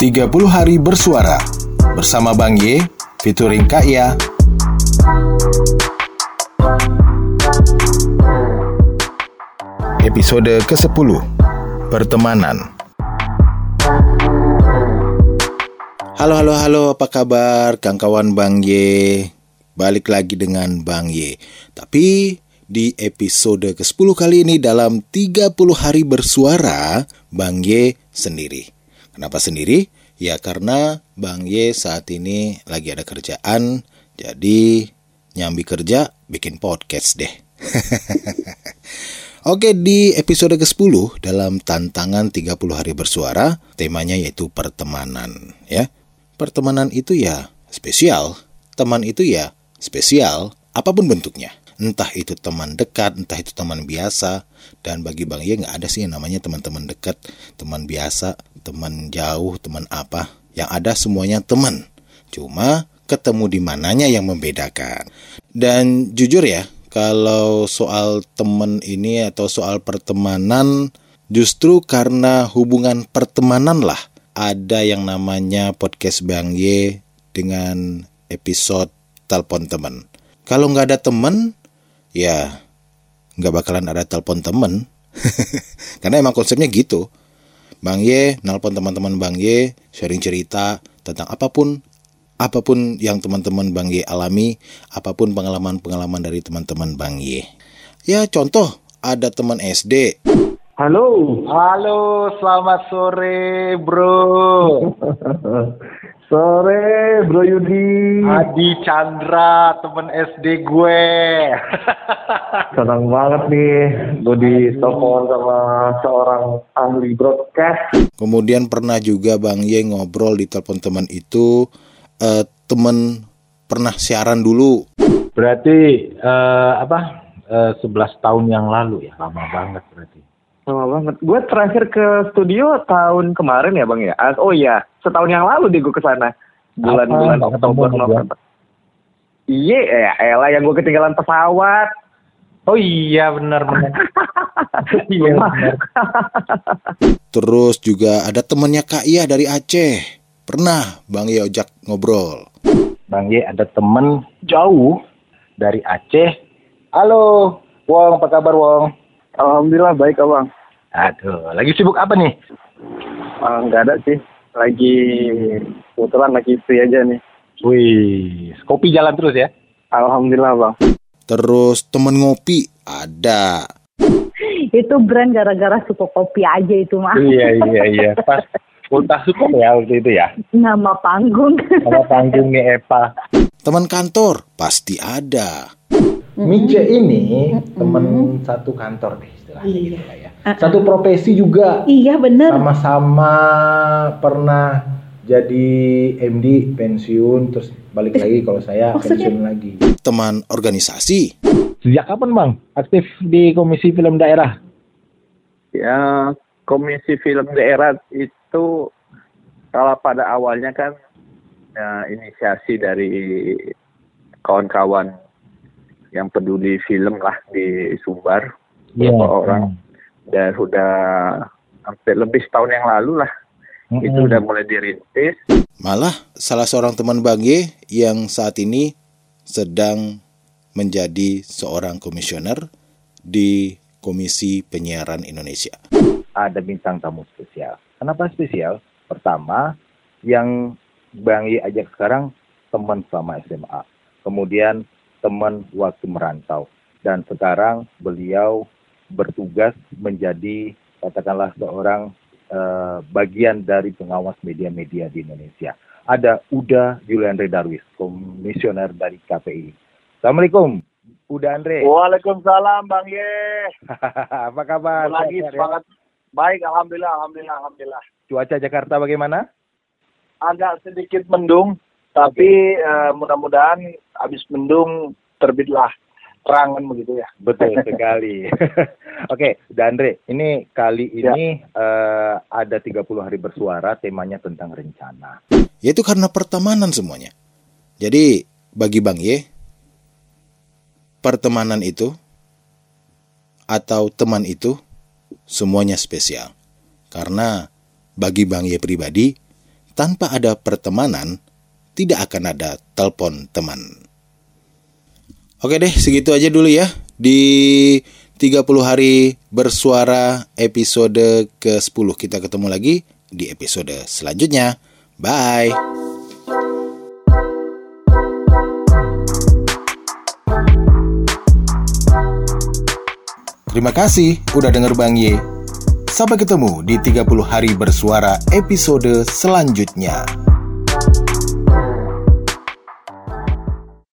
30 hari bersuara. Bersama Bang Y featuring Kak Ya. Episode ke-10 Pertemanan. Halo halo halo apa kabar kawan-kawan Bang Y Balik lagi dengan Bang Y Tapi di episode ke-10 kali ini dalam 30 hari bersuara Bang Y sendiri Kenapa sendiri? Ya karena Bang Y saat ini lagi ada kerjaan Jadi nyambi kerja bikin podcast deh Oke, di episode ke-10 dalam tantangan 30 hari bersuara, temanya yaitu pertemanan, ya. Pertemanan itu ya spesial, teman itu ya spesial, apa pun bentuknya. Entah itu teman dekat, entah itu teman biasa, dan bagi Bang Ye nggak ada sih yang namanya teman-teman dekat, teman biasa, teman jauh, teman apa. Yang ada semuanya teman. Cuma ketemu di mananya yang membedakan. Dan jujur ya, kalau soal temen ini atau soal pertemanan justru karena hubungan pertemanan lah ada yang namanya podcast Bang Y dengan episode telepon temen. Kalau nggak ada temen, ya nggak bakalan ada telepon temen. Karena emang konsepnya gitu. Bang Y, nelpon teman-teman Bang Y, sharing cerita tentang apa pun apa pun yang teman-teman Bang Y alami, apa pun pengalaman-pengalaman dari teman-teman Bang Y. Ya contoh, ada teman SD. Halo. Halo, selamat sore bro. Sore, Bro Yudi. Adi Chandra, temen SD gue. Senang banget nih gue ditelepon sama seorang ahli broadcast. Kemudian pernah juga Bang Y ngobrol di telepon teman itu, eh, temen pernah siaran dulu. Berarti eh, apa? Eh, 11 tahun yang lalu ya, lama banget berarti. Lama banget. Gue terakhir ke studio tahun kemarin ya bang ya. Oh iya, setahun yang lalu deh gue ke sana. Bulan-bulan? Oktober, sama November. Iya, ya elah yang gue ketinggalan pesawat. Oh iya benar benar. iya benar. Terus juga ada temennya Kak Iya dari Aceh. Pernah Bang ojak ngobrol. Bang Ye ada temen jauh dari Aceh. Halo, Wong, apa kabar Wong? Alhamdulillah baik abang. Aduh, lagi sibuk apa nih? Ah, Nggak ada sih. Lagi kebetulan lagi free aja nih. Wih, kopi jalan terus ya? Alhamdulillah bang. Terus temen ngopi ada. itu brand gara-gara suka kopi aja itu mah iya iya iya, pas ultah suka ya waktu itu ya. nama panggung Sama panggungnya Epa. Teman kantor pasti ada. Mice ini temen satu kantor deh istilahnya Iya. gitu lah ya. Satu profesi juga iya bener sama-sama pernah jadi MD pensiun terus balik lagi kalau saya maksudnya? pensiun lagi. Teman organisasi. Sejak kapan Bang aktif di Komisi Film Daerah? Ya, Komisi Film Daerah itu kalau pada awalnya kan ya, inisiasi dari kawan-kawan yang peduli film lah di Sumbar beberapa orang dan sudah hampir lebih setahun yang lalu lah itu udah mulai dirintis Malah salah seorang teman Bang Y yang saat ini sedang menjadi seorang komisioner di Komisi Penyiaran Indonesia. ada bintang tamu spesial. Kenapa spesial? Pertama, yang Bang Yi ajak sekarang teman selama SMA. Kemudian teman waktu merantau. Dan sekarang beliau bertugas menjadi katakanlah seorang eh, bagian dari pengawas media-media di Indonesia. Ada Uda Juliandre Darwis, komisioner dari KPI. Assalamualaikum, Uda Andre. Waalaikumsalam Bang Ye. Apa kabar? Lagi ya? semangat baik alhamdulillah alhamdulillah alhamdulillah. Cuaca Jakarta bagaimana? Agak sedikit mendung tapi eh, mudah-mudahan habis mendung terbitlah terangan begitu ya. Betul sekali. Oke, Dandre, ini kali ini eh, ada 30 hari bersuara, temanya tentang rencana. Yaitu karena pertemanan semuanya. Jadi bagi Bang Y, pertemanan itu atau teman itu semuanya spesial. Karena bagi Bang Y pribadi, tanpa ada pertemanan, tidak akan ada telepon teman. Oke deh, segitu aja dulu ya. Di 30 hari bersuara episode ke-10 kita ketemu lagi di episode selanjutnya. Bye. Terima kasih udah denger Bang Ye. Sampai ketemu di 30 hari bersuara episode selanjutnya.